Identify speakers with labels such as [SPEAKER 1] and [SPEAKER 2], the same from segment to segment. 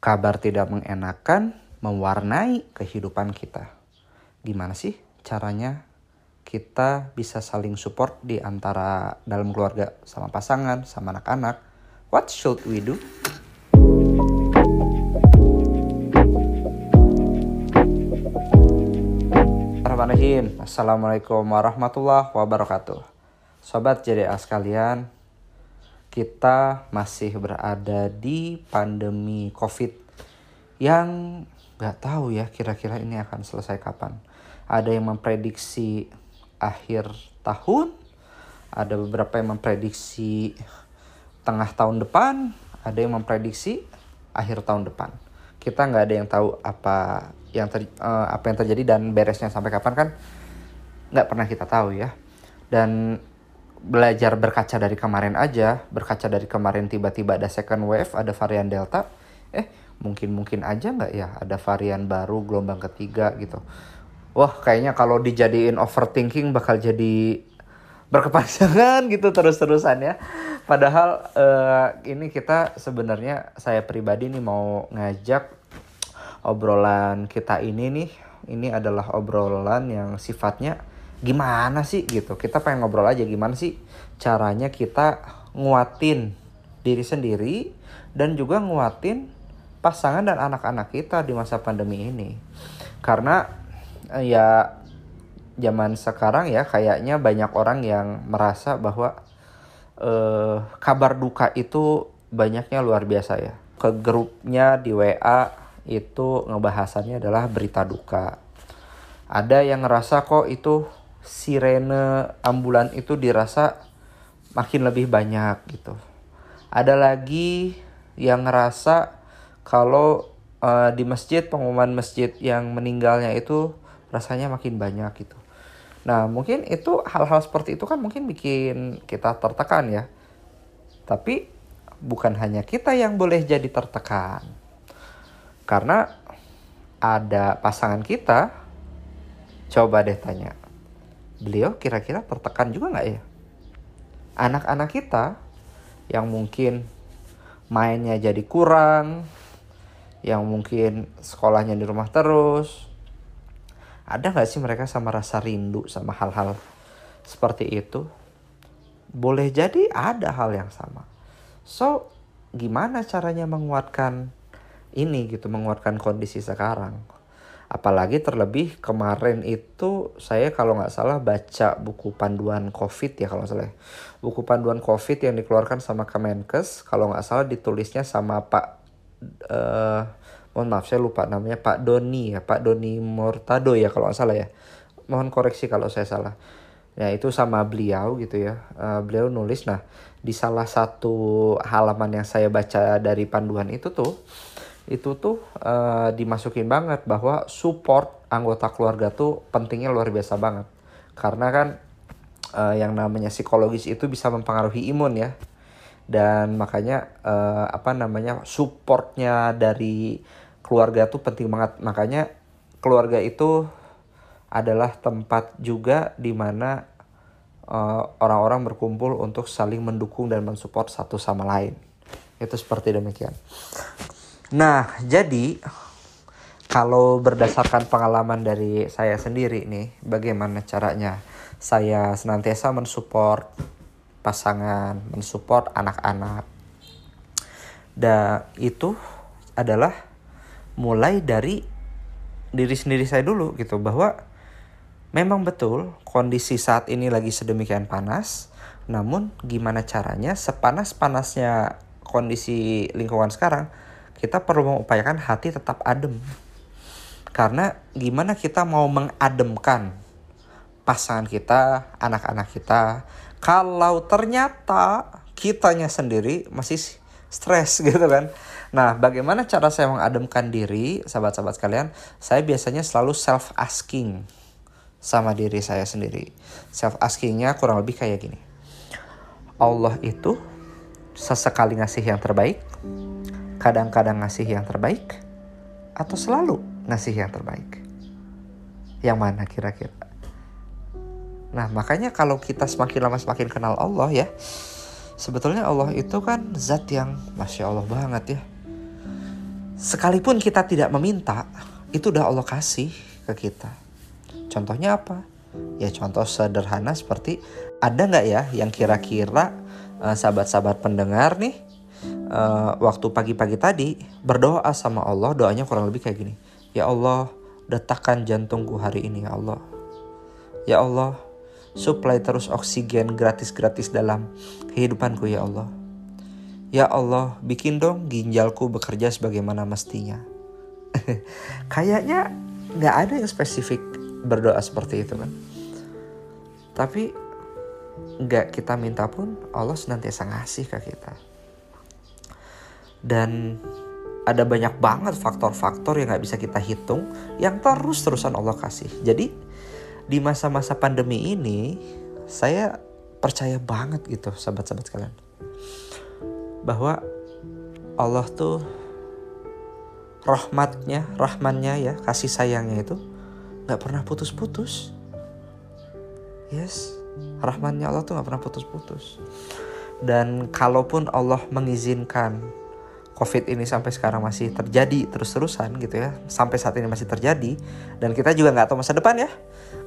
[SPEAKER 1] Kabar tidak mengenakan mewarnai kehidupan kita. Gimana sih caranya kita bisa saling support di antara dalam keluarga sama pasangan, sama anak-anak? What should we do? Assalamualaikum warahmatullahi wabarakatuh. Sobat JDA sekalian, kita masih berada di pandemi COVID yang nggak tahu ya kira-kira ini akan selesai kapan. Ada yang memprediksi akhir tahun, ada beberapa yang memprediksi tengah tahun depan, ada yang memprediksi akhir tahun depan. Kita nggak ada yang tahu apa yang ter, uh, apa yang terjadi dan beresnya sampai kapan kan nggak pernah kita tahu ya. Dan belajar berkaca dari kemarin aja, berkaca dari kemarin tiba-tiba ada second wave, ada varian delta, eh mungkin-mungkin aja nggak ya ada varian baru gelombang ketiga gitu. Wah kayaknya kalau dijadiin overthinking bakal jadi berkepanjangan gitu terus-terusan ya. Padahal uh, ini kita sebenarnya saya pribadi nih mau ngajak obrolan kita ini nih, ini adalah obrolan yang sifatnya gimana sih gitu. Kita pengen ngobrol aja gimana sih caranya kita nguatin diri sendiri dan juga nguatin pasangan dan anak-anak kita di masa pandemi ini. Karena eh, ya zaman sekarang ya kayaknya banyak orang yang merasa bahwa eh, kabar duka itu banyaknya luar biasa ya. Ke grupnya di WA itu ngebahasannya adalah berita duka. Ada yang ngerasa kok itu sirene ambulan itu dirasa makin lebih banyak gitu. Ada lagi yang ngerasa kalau uh, di masjid pengumuman masjid yang meninggalnya itu rasanya makin banyak gitu. Nah mungkin itu hal-hal seperti itu kan mungkin bikin kita tertekan ya. Tapi bukan hanya kita yang boleh jadi tertekan. Karena ada pasangan kita, coba deh tanya beliau kira-kira tertekan juga nggak ya? Anak-anak kita yang mungkin mainnya jadi kurang, yang mungkin sekolahnya di rumah terus, ada nggak sih mereka sama rasa rindu sama hal-hal seperti itu? Boleh jadi ada hal yang sama. So, gimana caranya menguatkan ini gitu, menguatkan kondisi sekarang? Apalagi terlebih kemarin itu saya kalau nggak salah baca buku panduan COVID ya kalau nggak salah. Ya. Buku panduan COVID yang dikeluarkan sama Kemenkes kalau nggak salah ditulisnya sama Pak uh, mohon maaf saya lupa namanya Pak Doni ya Pak Doni Mortado ya kalau nggak salah ya. Mohon koreksi kalau saya salah. Ya itu sama beliau gitu ya. Uh, beliau nulis nah di salah satu halaman yang saya baca dari panduan itu tuh itu tuh uh, dimasukin banget bahwa support anggota keluarga tuh pentingnya luar biasa banget. Karena kan uh, yang namanya psikologis itu bisa mempengaruhi imun ya. Dan makanya uh, apa namanya supportnya dari keluarga tuh penting banget. Makanya keluarga itu adalah tempat juga di mana orang orang-orang berkumpul untuk saling mendukung dan mensupport satu sama lain. Itu seperti demikian Nah, jadi kalau berdasarkan pengalaman dari saya sendiri nih, bagaimana caranya saya senantiasa mensupport pasangan, mensupport anak-anak. Dan itu adalah mulai dari diri sendiri saya dulu gitu bahwa memang betul kondisi saat ini lagi sedemikian panas, namun gimana caranya sepanas-panasnya kondisi lingkungan sekarang kita perlu mengupayakan hati tetap adem. Karena gimana kita mau mengademkan pasangan kita, anak-anak kita, kalau ternyata kitanya sendiri masih stres gitu kan. Nah, bagaimana cara saya mengademkan diri, sahabat-sahabat sekalian? Saya biasanya selalu self asking sama diri saya sendiri. Self askingnya kurang lebih kayak gini. Allah itu sesekali ngasih yang terbaik, kadang-kadang ngasih yang terbaik atau selalu ngasih yang terbaik? Yang mana kira-kira? Nah, makanya kalau kita semakin lama semakin kenal Allah ya, sebetulnya Allah itu kan zat yang masya Allah banget ya. sekalipun kita tidak meminta, itu udah Allah kasih ke kita. Contohnya apa? Ya contoh sederhana seperti ada nggak ya yang kira-kira uh, sahabat-sahabat pendengar nih uh, waktu pagi-pagi tadi berdoa sama Allah doanya kurang lebih kayak gini. Ya Allah detakkan jantungku hari ini ya Allah. Ya Allah supply terus oksigen gratis-gratis dalam kehidupanku ya Allah. Ya Allah, bikin dong ginjalku bekerja sebagaimana mestinya. Kayaknya nggak ada yang spesifik berdoa seperti itu kan. Tapi nggak kita minta pun Allah senantiasa ngasih ke kita. Dan ada banyak banget faktor-faktor yang nggak bisa kita hitung yang terus-terusan Allah kasih. Jadi di masa-masa pandemi ini saya percaya banget gitu sahabat-sahabat kalian bahwa Allah tuh rahmatnya, rahmannya ya, kasih sayangnya itu nggak pernah putus-putus. Yes, rahmannya Allah tuh nggak pernah putus-putus. Dan kalaupun Allah mengizinkan COVID ini sampai sekarang masih terjadi terus-terusan gitu ya, sampai saat ini masih terjadi, dan kita juga nggak tahu masa depan ya.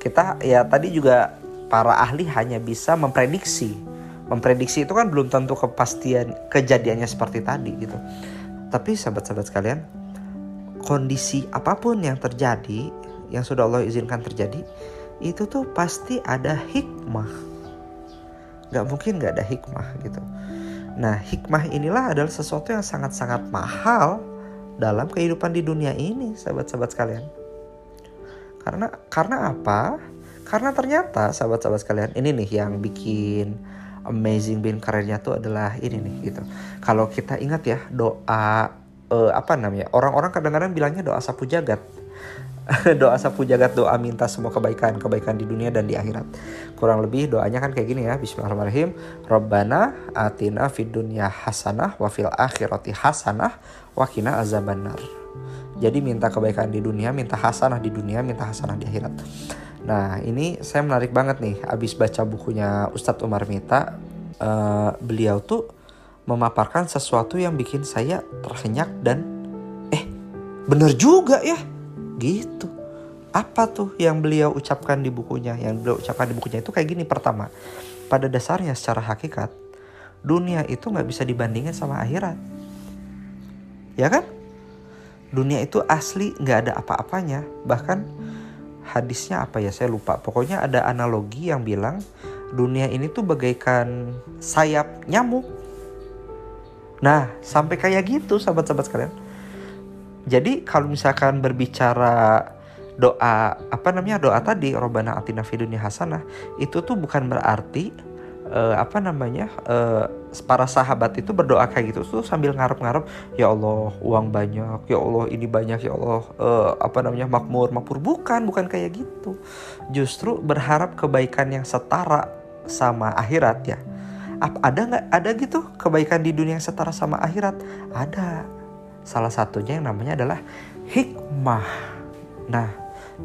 [SPEAKER 1] Kita ya tadi juga para ahli hanya bisa memprediksi memprediksi itu kan belum tentu kepastian kejadiannya seperti tadi gitu. Tapi sahabat-sahabat sekalian, kondisi apa pun yang terjadi, yang sudah Allah izinkan terjadi, itu tuh pasti ada hikmah. Gak mungkin gak ada hikmah gitu. Nah hikmah inilah adalah sesuatu yang sangat-sangat mahal dalam kehidupan di dunia ini, sahabat-sahabat sekalian. Karena karena apa? Karena ternyata sahabat-sahabat sekalian ini nih yang bikin amazing bin karirnya tuh adalah ini nih gitu. Kalau kita ingat ya doa uh, apa namanya orang-orang kadang-kadang bilangnya doa sapu jagat. doa sapu jagat doa minta semua kebaikan kebaikan di dunia dan di akhirat. Kurang lebih doanya kan kayak gini ya Bismillahirrahmanirrahim. Rabbana atina fid dunya hasanah wa fil akhirati hasanah wa qina azabannar. Jadi minta kebaikan di dunia minta hasanah di dunia minta hasanah di akhirat. Nah ini saya menarik banget nih abis baca bukunya Ustadz Umar Mita uh, Beliau tuh memaparkan sesuatu yang bikin saya terhenyak dan Eh bener juga ya gitu. Apa tuh yang beliau ucapkan di bukunya? Yang beliau ucapkan di bukunya itu kayak gini. Pertama pada dasarnya secara hakikat Dunia itu gak bisa dibandingin sama akhirat. Ya kan? Dunia itu asli gak ada apa-apanya. Bahkan hadisnya apa ya? Saya lupa. Pokoknya ada analogi yang bilang dunia ini tuh bagaikan sayap nyamuk. Nah sampai kayak gitu sahabat-sahabat sekalian jadi kalau misalkan berbicara doa apa namanya doa tadi robana atina fidunya hasanah itu tuh bukan berarti uh, apa namanya uh, para sahabat itu berdoa kayak gitu. Tuh sambil ngarep-ngarep ya Allah uang banyak ya Allah ini banyak ya Allah uh, apa namanya makmur makmur. Bukan bukan kayak gitu. Justru berharap kebaikan yang setara sama akhirat ya. Ada nggak ada gitu kebaikan di dunia yang setara sama akhirat? Ada salah satunya yang namanya adalah hikmah. Nah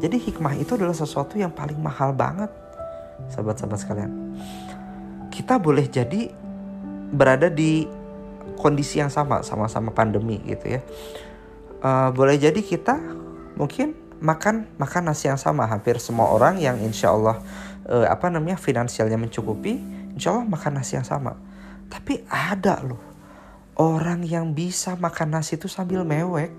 [SPEAKER 1] jadi hikmah itu adalah sesuatu yang paling mahal banget sahabat-sahabat sekalian. Kita boleh jadi berada di kondisi yang sama sama-sama pandemi gitu ya. Uh, boleh jadi kita mungkin makan makan nasi yang sama. Hampir semua orang yang insya Allah uh, apa namanya finansialnya mencukupi insya Allah makan nasi yang sama. Tapi ada loh orang yang bisa makan nasi itu sambil mewek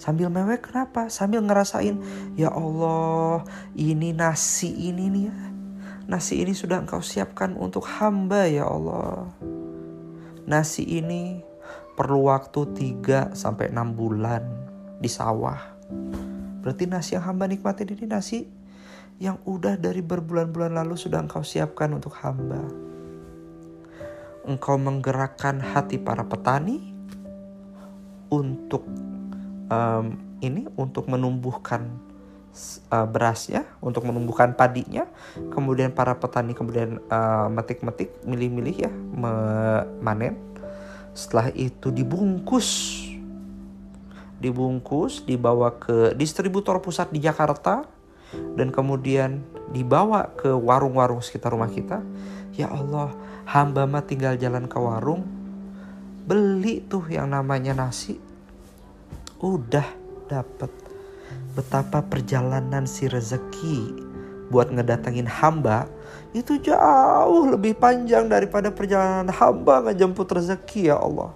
[SPEAKER 1] sambil mewek kenapa sambil ngerasain ya Allah ini nasi ini nih ya Nasi ini sudah engkau siapkan untuk hamba ya Allah. Nasi ini perlu waktu 3 sampai 6 bulan di sawah. Berarti nasi yang hamba nikmatin ini nasi yang udah dari berbulan-bulan lalu sudah engkau siapkan untuk hamba. Engkau menggerakkan hati para petani untuk um, ini untuk menumbuhkan uh, berasnya untuk menumbuhkan padinya. Kemudian para petani kemudian uh, metik-metik milih-milih ya memanen setelah itu dibungkus. Dibungkus dibawa ke distributor pusat di Jakarta. Dan kemudian dibawa ke warung-warung sekitar rumah kita ya Allah hamba mah tinggal jalan ke warung beli tuh yang namanya nasi udah dapet. Betapa perjalanan si rezeki buat ngedatengin hamba itu jauh lebih panjang daripada perjalanan hamba ngejemput rezeki ya Allah.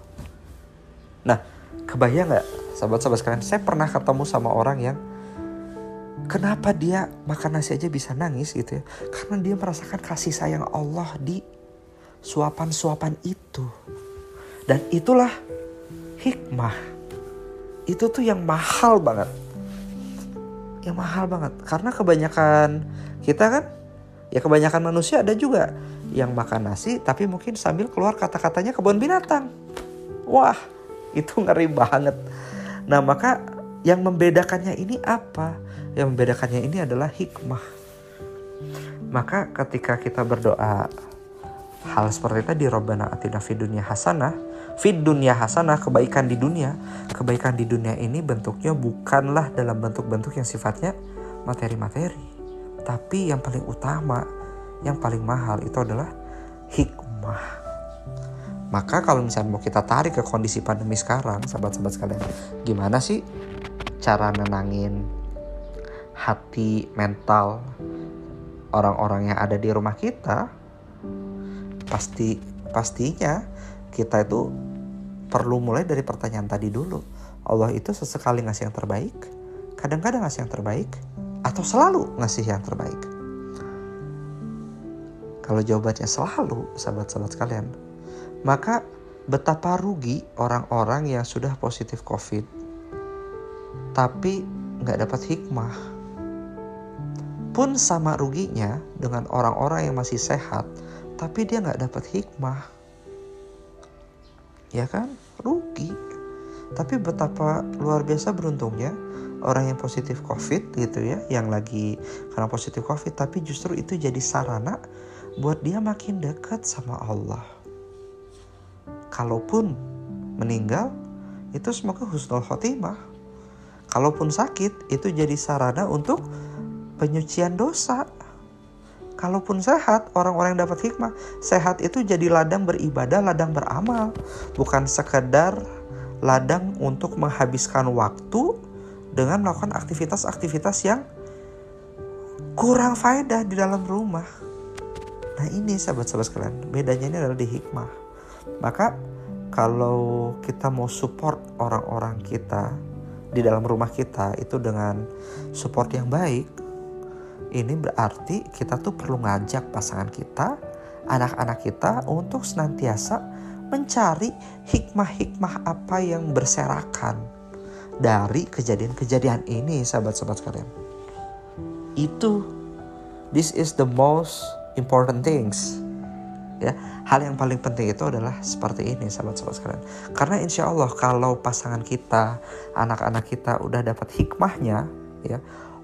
[SPEAKER 1] Nah, kebayang nggak sahabat-sahabat sekalian? Saya pernah ketemu sama orang yang kenapa dia makan nasi aja bisa nangis gitu ya? Karena dia merasakan kasih sayang Allah di suapan-suapan itu. Dan itulah hikmah. Itu tuh yang mahal banget. Yang mahal banget. Karena kebanyakan kita kan, ya kebanyakan manusia ada juga yang makan nasi tapi mungkin sambil keluar kata-katanya kebun binatang. Wah, itu ngeri banget. Nah, maka yang membedakannya ini apa? Yang membedakannya ini adalah hikmah. Maka ketika kita berdoa hal seperti tadi Robbana atina fid dunya hasanah fid dunya hasanah kebaikan di dunia. Kebaikan di dunia ini bentuknya bukanlah dalam bentuk-bentuk yang sifatnya materi-materi. Tapi yang paling utama yang paling mahal itu adalah hikmah. Maka kalau misalnya mau kita tarik ke kondisi pandemi sekarang sahabat-sahabat sekalian gimana sih cara nenangin hati mental orang-orang yang ada di rumah kita pasti pastinya kita itu perlu mulai dari pertanyaan tadi dulu. Allah itu sesekali ngasih yang terbaik, kadang-kadang ngasih yang terbaik, atau selalu ngasih yang terbaik. Kalau jawabannya selalu, sahabat-sahabat sekalian, maka betapa rugi orang-orang yang sudah positif COVID, tapi nggak dapat hikmah. Pun sama ruginya dengan orang-orang yang masih sehat, tapi dia nggak dapat hikmah. Ya kan? Rugi. Tapi betapa luar biasa beruntungnya orang yang positif covid gitu ya yang lagi karena positif covid tapi justru itu jadi sarana buat dia makin dekat sama Allah. Kalaupun meninggal itu semoga husnul khotimah. Kalaupun sakit itu jadi sarana untuk penyucian dosa Kalaupun sehat, orang-orang yang dapat hikmah, sehat itu jadi ladang beribadah, ladang beramal, bukan sekedar ladang untuk menghabiskan waktu dengan melakukan aktivitas-aktivitas yang kurang faedah di dalam rumah. Nah ini sahabat-sahabat sekalian, bedanya ini adalah di hikmah. Maka kalau kita mau support orang-orang kita di dalam rumah kita itu dengan support yang baik, ini berarti kita tuh perlu ngajak pasangan kita, anak-anak kita untuk senantiasa mencari hikmah-hikmah apa yang berserakan dari kejadian-kejadian ini sahabat-sahabat sekalian. Itu this is the most important things. Ya, hal yang paling penting itu adalah seperti ini sahabat-sahabat sekalian. Karena insya Allah kalau pasangan kita, anak-anak kita udah dapat hikmahnya, ya,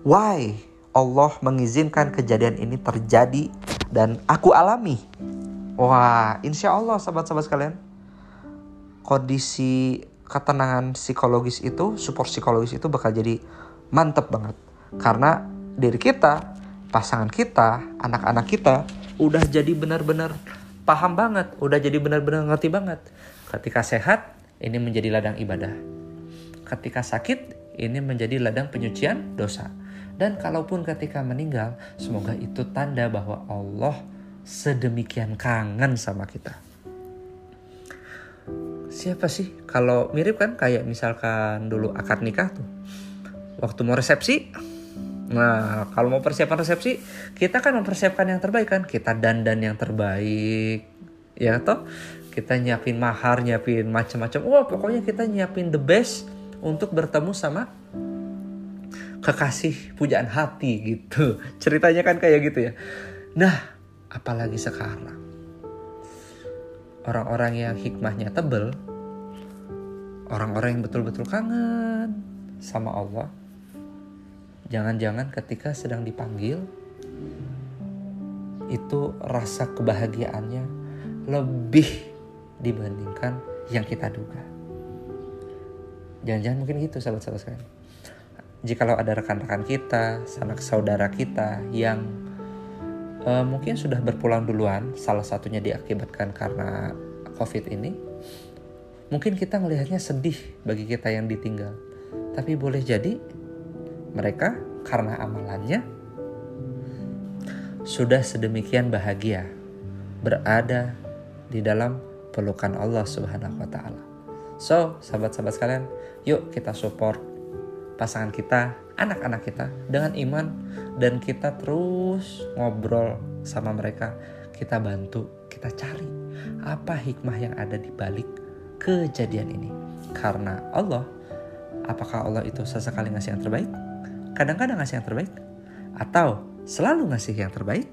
[SPEAKER 1] why Allah mengizinkan kejadian ini terjadi dan aku alami. Wah, insya Allah sahabat-sahabat sekalian, kondisi ketenangan psikologis itu, support psikologis itu bakal jadi mantep banget. Karena diri kita, pasangan kita, anak-anak kita udah jadi benar-benar paham banget, udah jadi benar-benar ngerti banget. Ketika sehat, ini menjadi ladang ibadah. Ketika sakit, ini menjadi ladang penyucian dosa dan kalaupun ketika meninggal, semoga itu tanda bahwa Allah sedemikian kangen sama kita. Siapa sih? Kalau mirip kan kayak misalkan dulu akad nikah tuh. Waktu mau resepsi, Nah, kalau mau persiapan resepsi, kita kan mempersiapkan yang terbaik kan. Kita dandan yang terbaik. Ya toh, kita nyiapin mahar, nyiapin macam-macam. Wah, pokoknya kita nyiapin the best untuk bertemu sama kekasih pujaan hati gitu. Ceritanya kan kayak gitu ya. Nah, apalagi sekarang. Orang-orang yang hikmahnya tebel, orang-orang yang betul-betul kangen sama Allah. Jangan-jangan ketika sedang dipanggil, itu rasa kebahagiaannya lebih dibandingkan yang kita duga. Jangan-jangan mungkin gitu sahabat-sahabat sekalian jikalau ada rekan-rekan kita, sanak saudara kita yang uh, mungkin sudah berpulang duluan, salah satunya diakibatkan karena COVID ini, mungkin kita melihatnya sedih bagi kita yang ditinggal. Tapi boleh jadi mereka karena amalannya sudah sedemikian bahagia berada di dalam pelukan Allah Subhanahu wa taala. So, sahabat-sahabat sekalian, yuk kita support pasangan kita, anak-anak kita dengan iman dan kita terus ngobrol sama mereka, kita bantu, kita cari apa hikmah yang ada di balik kejadian ini. Karena Allah, apakah Allah itu sesekali ngasih yang terbaik? Kadang-kadang ngasih yang terbaik? Atau selalu ngasih yang terbaik?